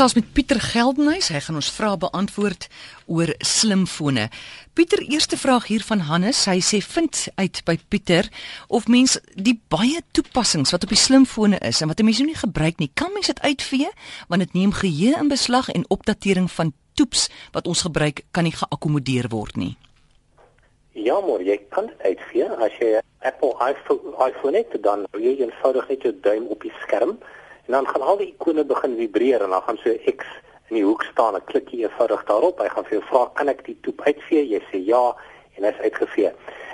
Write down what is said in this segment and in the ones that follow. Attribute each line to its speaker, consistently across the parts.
Speaker 1: gesels met Pieter Geldenhuys. Hy gaan ons vrae beantwoord oor slimfone. Pieter, eerste vraag hier van Hannes. Hy sê vind uit by Pieter of mens die baie toepassings wat op die slimfone is en wat 'n mens nie gebruik nie, kan mens dit uitvee want dit neem geheue in beslag en opdatering van toeps wat ons gebruik kan nie geakkommodeer word nie.
Speaker 2: Ja, maar jy kan dit uitvee as jy Apple iPhone iPhone het, dan jy eenvoudig net jou duim op die skerm En dan gaan al die ikone begin vibreer en dan gaan so X in die hoek staan. Ek klik hier eenvoudig daarop. Hy gaan vir jou vra, "Kan ek die toep uitvee?" Jy sê ja en hy's uitgevee.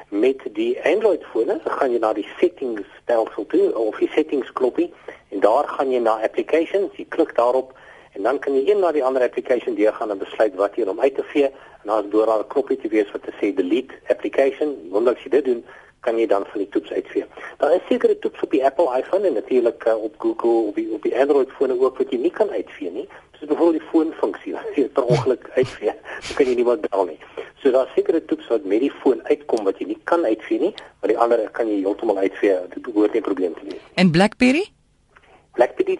Speaker 2: Met die Android fone gaan jy na die settings stelsel toe of die settings knoppie en daar gaan jy na applications. Jy klik daarop en dan kan jy een na die ander application deur gaan en besluit wat jy om uit te vee en dan is daar 'n knoppie te wees wat te sê delete application. Wanneer jy dit doen, kan jy dan van die toets uitvee. Daar is sekere toets op die Apple iPhone en natuurlik uh, op Google op die op die Android fone ook wat jy nie kan uitvee nie. Soos byvoorbeeld die foonfunksie wat jy per ongeluk uitvee, dan kan jy nie wat bel nie. So daar is sekere toets wat met die foon uitkom wat jy nie kan uitvee nie, maar die ander kan jy heeltemal uitvee. Dit behoort nie 'n probleem te wees.
Speaker 1: En BlackBerry?
Speaker 2: BlackBerry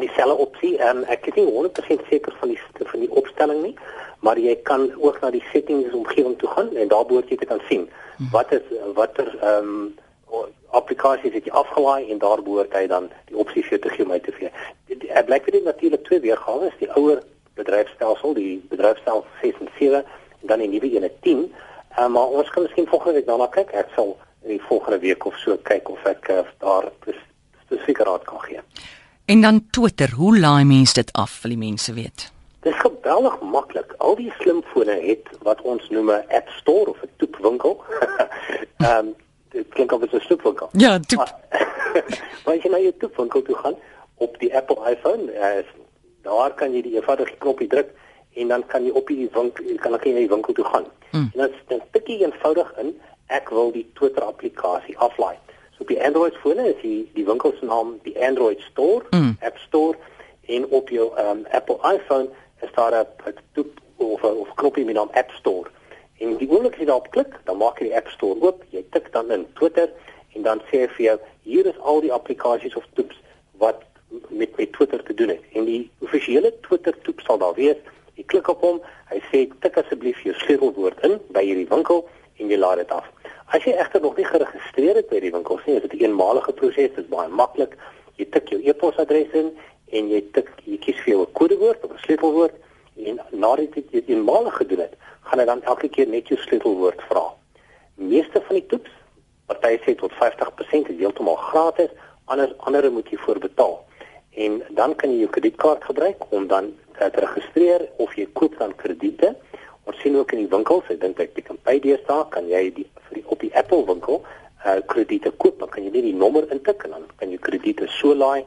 Speaker 2: dieselfde opsie en ek is nie 100% seker van die van die opstelling nie, maar jy kan ook na die settings omgewing toe gaan en daar behoort jy te kan sien wat is watter ehm um, applikasies het jy afgelaai en daar behoort hy dan die opsie vir te gee om uit te vee. Dit blyk vir dit natuurlik twee weergawe die ouer bedryfstelsel, die bedryfstelsel 6 en 7 en dan die nuwe een 10. Uh, maar ons kan miskien volgende week daarna kyk. Ek sal in die volgende week of so kyk of ek uh, daar spesifieke raad kan gee.
Speaker 1: En dan Twitter, hoe laai mense dit af, wil die mense weet?
Speaker 2: Dit is geweldig maklik. Al die slimfone het wat ons noem 'n App Store of 'n toepwinkel. Ehm um, dit klink of dit 'n toepwinkel.
Speaker 1: Ja, toep.
Speaker 2: Maar as jy na jou toepwinkel toe gaan op die Apple iPhone, uh, daar kan jy die eenvoudige knoppie druk en dan kan jy op die winkel kan jy na die winkel toe gaan. Mm. En dan tik jy eenvoudig in ek wil die Twitter applikasie aflaai. So op die Android fone is die die winkel se naam die Android Store, mm. App Store en op jou um, Apple iPhone is daar 'n toep of of knoppie met 'n App Store. En die oomblik jy daarop klik, dan maak jy die App Store oop. Jy tik dan in Twitter en dan sê hy vir jou hier is al die applikasies of toeps wat met met Twitter te doen het. En die offisiële Twitter toep sal daar wees. Jy klik op hom, hy sê tik asseblief jou sleutelwoord in by hierdie winkel en jy laat dit af. As jy egter nog nie geregistreer het by die winkel nie, is dit 'n eenmalige proses, dit is baie maklik. Jy tik jou e-posadres in en jy tik jy kies vir jou kodewoord of 'n sleutelwoord en nadat jy dit eenmalig gedoen het, gaan hy dan elke keer net jou sleutelwoord vra. Meeste van die toets, party sê tot 50% is heeltemal gratis, ander ander moet jy voor betaal. En dan kan jy jou kredietkaart gebruik om dan te registreer of jy koop dan krediete. Ons sien ook in die winkels, ek dink by Pick n Pay deesdae kan jy die vir die op die Apple winkel uh krediete koop, dan kan jy net die nommer intik en dan kan jy krediete so laai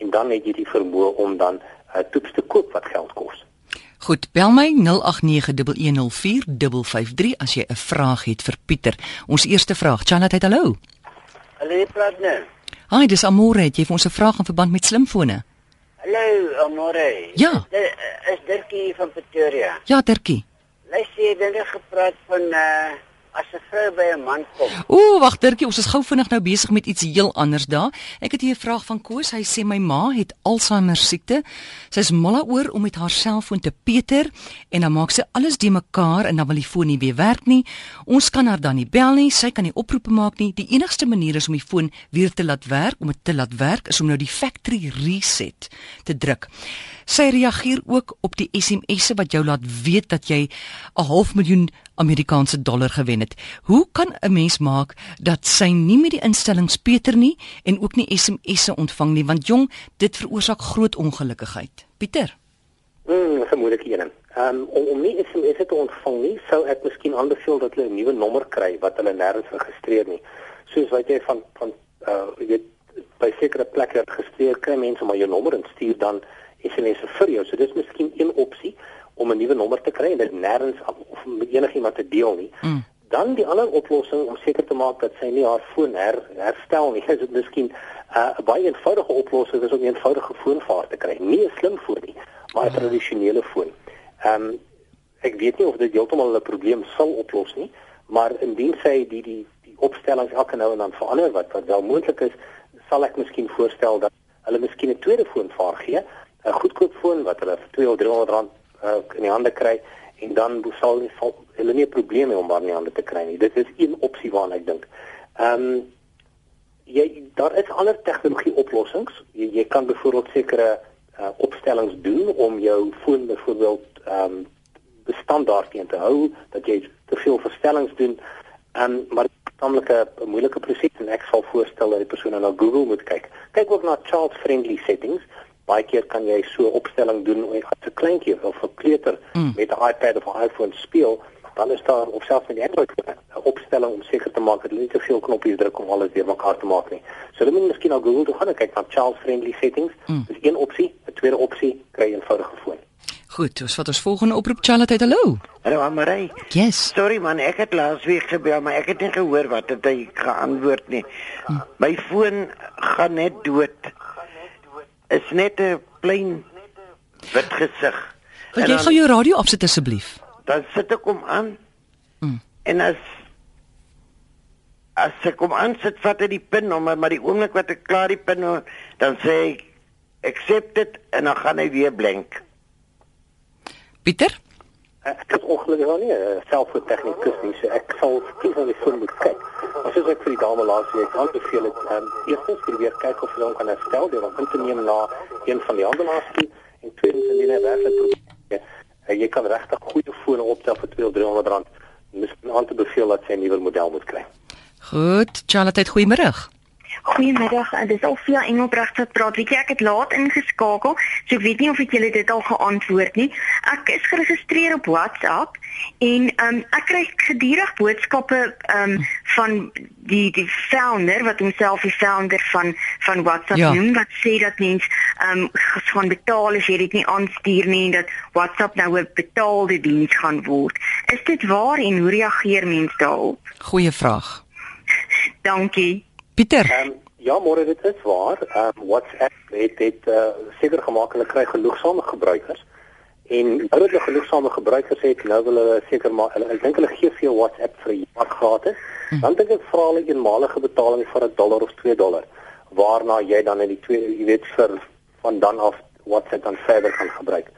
Speaker 2: en dan het jy die vermoë om dan uh, toeps te koop wat geld kos.
Speaker 1: Goed, bel my 0891104553 as jy 'n vraag het vir Pieter. Ons eerste vraag, Chanat, hallo.
Speaker 3: Hallo, praat nou.
Speaker 1: Hi, dis Amore, het jy vir ons 'n vraag in verband met slimfone?
Speaker 3: Hallo, Amore.
Speaker 1: Ja.
Speaker 3: Is, is Dirkie van Pretoria?
Speaker 1: Ja, Dirkie.
Speaker 3: Luister, jy het net gepraat van uh as 'n vrou by 'n man kom.
Speaker 1: Ooh, wag Dirkie, ons is gou vinnig nou besig met iets heel anders daar. Ek het hier 'n vraag van Koos. Hy sê my ma het Alzheimer siekte. Sy is mal oor om met haar selfoon te peter en dan maak sy alles die mekaar en dan wil die foon nie weer werk nie. Ons kan haar dan nie bel nie. Sy kan nie oproepe maak nie. Die enigste manier is om die foon weer te laat werk, om dit te laat werk is om nou die factory reset te druk. Sy reageer ook op die SMS'e wat jou laat weet dat jy 'n half miljoen Amerikaanse dollar gewen het. Hoe kan 'n mens maak dat sy nie met die instellings Peter nie en ook nie SMS'e ontvang nie want jong, dit veroorsaak groot ongelukkigheid. Pieter.
Speaker 2: Mm, vermoedelik een. Um, om om nie SMS'e te ontvang nie, sou ek miskien aanbeveel dat hulle 'n nuwe nommer kry wat hulle nêrens geregistreer nie. Soos wat jy van van uh jy weet by sekere plekke geregistreer kry mense maar jou nommer en stuur dan SMS'e vir jou. So dis miskien een opsie om 'n nuwe nommer te kry en dit nêrens of met enigiemand te deel nie. Mm. Dan die ander oplossing om seker te maak dat sy nie haar foon her, herstel nie, is dit miskien 'n uh, baie eenvoudige oplossing is om 'n eenvoudige foonvaart te kry. Nie 'n slim foon nie, maar 'n mm. tradisionele foon. Ehm um, ek weet nie of dit heeltemal 'n probleem sal oplos nie, maar indien sy die die die opstellings elke nou en dan verander wat wat wel moontlik is, sal ek miskien voorstel dat hulle miskien 'n tweede foonvaart gee 'n goedkoop foon wat hulle vir 2 of 300 rand uh, in die hande kry en dan sal sal hulle nie probleme hê om maar nie hande te kry nie. Dit is een opsie waarna ek dink. Ehm um, jy daar is ander tegnologie oplossings. Jy, jy kan byvoorbeeld sekere uh, opstellings doen om jou foon byvoorbeeld ehm um, bestandaard teen te hou dat jy te veel verstellings doen. Ehm um, maar tamelik 'n moeilike proses en ek sal voorstel dat die persoon na Google moet kyk. Kyk ook na child friendly settings. Baie keer kan jy so opstelling doen as 'n kleintjie of 'n kleuter mm. met 'n iPad of 'n iPhone speel, dan is daar of selfs met die Android 'n opstelling om seker te maak dat hulle nie te veel knoppies druk om alles deurmekaar te maak nie. So dan moet jy miskien na Google toe gaan en kyk na child friendly settings. Mm. Dis een opsie, 'n tweede opsie, kry 'n eenvoudige foon.
Speaker 1: Goed, ons vat ons volgende oproep Charlotte. Hallo.
Speaker 4: Hallo Amarai.
Speaker 1: Yes.
Speaker 4: Sorry man, ek het laasweek gebel, maar ek het nie gehoor wat het hy geantwoord nie. Hm. My foon gaan net dood. Is net 'n plain wit gesig.
Speaker 1: Wil jy gou jou radio afsit asseblief?
Speaker 4: Dan sit ek hom aan. Mm. En as as ek hom aansit, vat hy die pin om maar die oomblik wat ek klaar die pin dan sê ek accept it en dan gaan hy weer blank.
Speaker 1: Pieter?
Speaker 2: Ek het ongelukkig nog nie 'n selfoon tegnikus nie, so ek sal skien van die foon moet kyk. As jy ek vir die dame laat sê, ek kan beveel dit ehm um, eerstens probeer kyk of jy hom kan herstel deur hom in te neem na een van die handelaars toe en tweedens indien hy werklik probeer. Uh, jy kan regtig goeie fone opstel vir 200 300 rand. Miskien aan te beveel dat sy 'n nuwe model moet kry.
Speaker 1: Goed, Charlotte, goeiemôre.
Speaker 5: Goeiemiddag, dit is Alfia Engelbrecht wat praat. Weet jy, ek het laat ingeskakel, so ek weet nie of ek julle dit al geantwoord nie. Ek is geregistreer op WhatsApp en um, ek kry gedurig boodskappe um, van die die founder wat homself die founder van van WhatsApp ja. noem wat sê dat mens um, gaan betaal as jy dit nie aanstuur nie en dat WhatsApp nou 'n betaalde diens gaan word. Is dit waar en hoe reageer mense daarop?
Speaker 1: Goeie vraag.
Speaker 5: Dankie.
Speaker 1: Pieter.
Speaker 2: Um, ja, môre dit is waar. Um, WhatsApp het dit uh, seker gemaak hulle kry genoegsame gebruikers. En hulle het genoegsame gebruikers het nou wil hulle seker maar hulle ek dink hulle gee vir jou WhatsApp vir 'n jaar gratis. Hm. Dan dink ek vra hulle 'n eenmalige betaling vir 'n dollar of 2 dollar waarna jy dan in die tweede jy weet vir van dan af WhatsApp dan verder kan gebruik.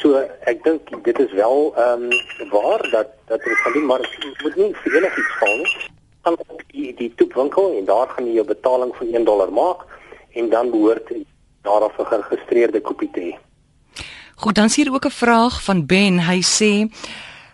Speaker 2: So ek dink dit is wel ehm um, waar dat dat hulle kan doen maar moet nie vir enigiets val nie gaan op die die toepwinkel en daar gaan jy jou betaling van 1 dollar maak en dan behoort daar af 'n geregistreerde kopie te hê.
Speaker 1: Goed, dan is hier ook 'n vraag van Ben. Hy sê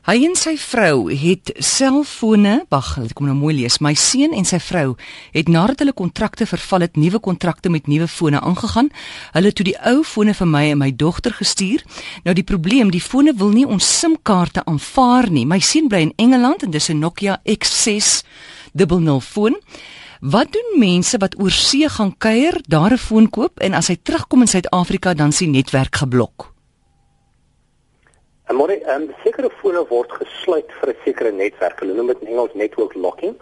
Speaker 1: hy en sy vrou het selfone, wag, ek kom nou mooi lees. My seun en sy vrou het nadat hulle kontrakte verval het, nuwe kontrakte met nuwe fone aangegaan. Hulle het toe die ou fone vir my en my dogter gestuur. Nou die probleem, die fone wil nie ons SIM-kaarte aanvaar nie. My seun bly in Engeland en dis 'n Nokia X6 00 foon. Wat doen mense wat oor see gaan kuier, daar 'n foon koop en as hy terugkom in Suid-Afrika dan sien netwerk geblok?
Speaker 2: En môre, ehm sekere fone word gesluit vir 'n sekere netwerk. Hulle noem dit in Engels network locking.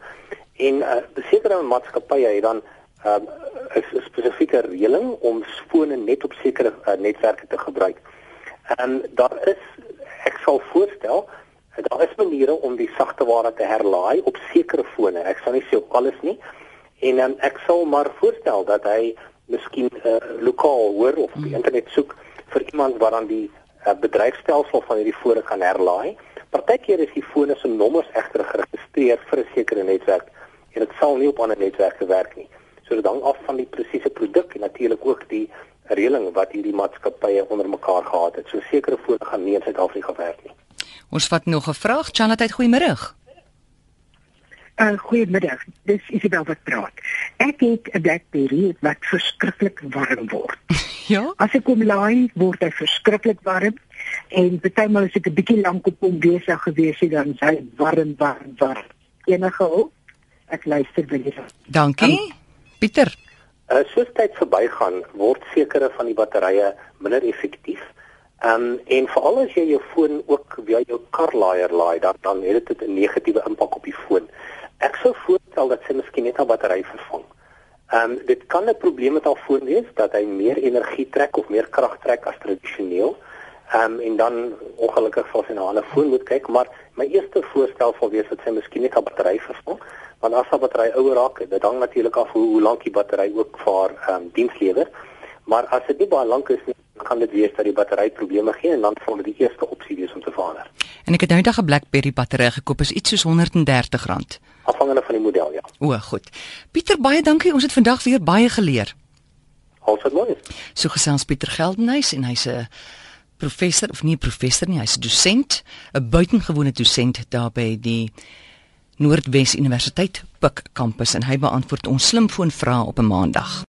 Speaker 2: En uh sekere maatskappye het dan ehm uh, 'n spesifieke reëling om fone net op sekere uh, netwerke te gebruik. En daar is ek sal voorstel daar is maniere om die sagte ware te herlaai op sekere fone. Ek sal nie sê op alles nie. En um, ek sal maar voorstel dat hy miskien uh, lokaal hoor of op die hmm. internet soek vir iemand wat dan die uh, bedryfstelsel van hierdie fone kan herlaai. Partykeer is die fone se nommers egter geregistreer vir 'n sekere netwerk en dit sal nie op ander netwerke werk nie. So dit hang af van die presiese produk en natuurlik ook die reëling wat hierdie maatskappye onder mekaar gehad het. So sekere fone gaan nie in Suid-Afrika werk nie.
Speaker 1: Ons vat nog 'n vraag. Chanat, goeiemôre.
Speaker 6: Uh, goeiemiddag. Dis Isabel wat praat. Ek het 'n BlackBerry wat verskriklik warm word.
Speaker 1: ja.
Speaker 6: As ek hom laai, word hy verskriklik warm en partymal as ek 'n bietjie lank op hom besig gewees het, dan sy warm, warm, warm. Enige hulp? Ek luister baie.
Speaker 1: Dankie. Um, Pieter.
Speaker 2: Uh, soos tyd verbygaan, word sekere van die batterye minder effektief. Ehm um, en veral as jy jou foon ook via jou karlaaier laai, dan dan het dit 'n negatiewe impak op die foon. Ek sou voorstel dat sy miskien net haar battery vervang. Ehm um, dit kan 'n probleem met haar foon wees dat hy meer energie trek of meer krag trek as tradisioneel. Ehm um, en dan ongelukkig sal sy na 'n ander foon moet kyk, maar my eerste voorstel sal wees dat sy miskien net haar battery vervang, want as haar battery ouer raak, dit hang natuurlik af hoe, hoe lank die battery ook vir haar ehm um, diens lewer. Maar as dit nie baie lank is nie, kan dit wees dat die battery probleme gee en dan sal dit die eerste opsie wees om te verander.
Speaker 1: En ek het nou 'n BlackBerry battery gekoop, is iets soos R130.
Speaker 2: Afhangende van die model, ja.
Speaker 1: O, goed. Pieter, baie dankie. Ons het vandag weer baie geleer.
Speaker 2: Alles wat mooi is.
Speaker 1: So gesels Pieter Geldenhuys en hy's 'n professor of nie professor nie, hy's 'n dosent, 'n buitengewone dosent daar by die Noordwes Universiteit Pik kampus en hy beantwoord ons slimfoon vrae op 'n maandag.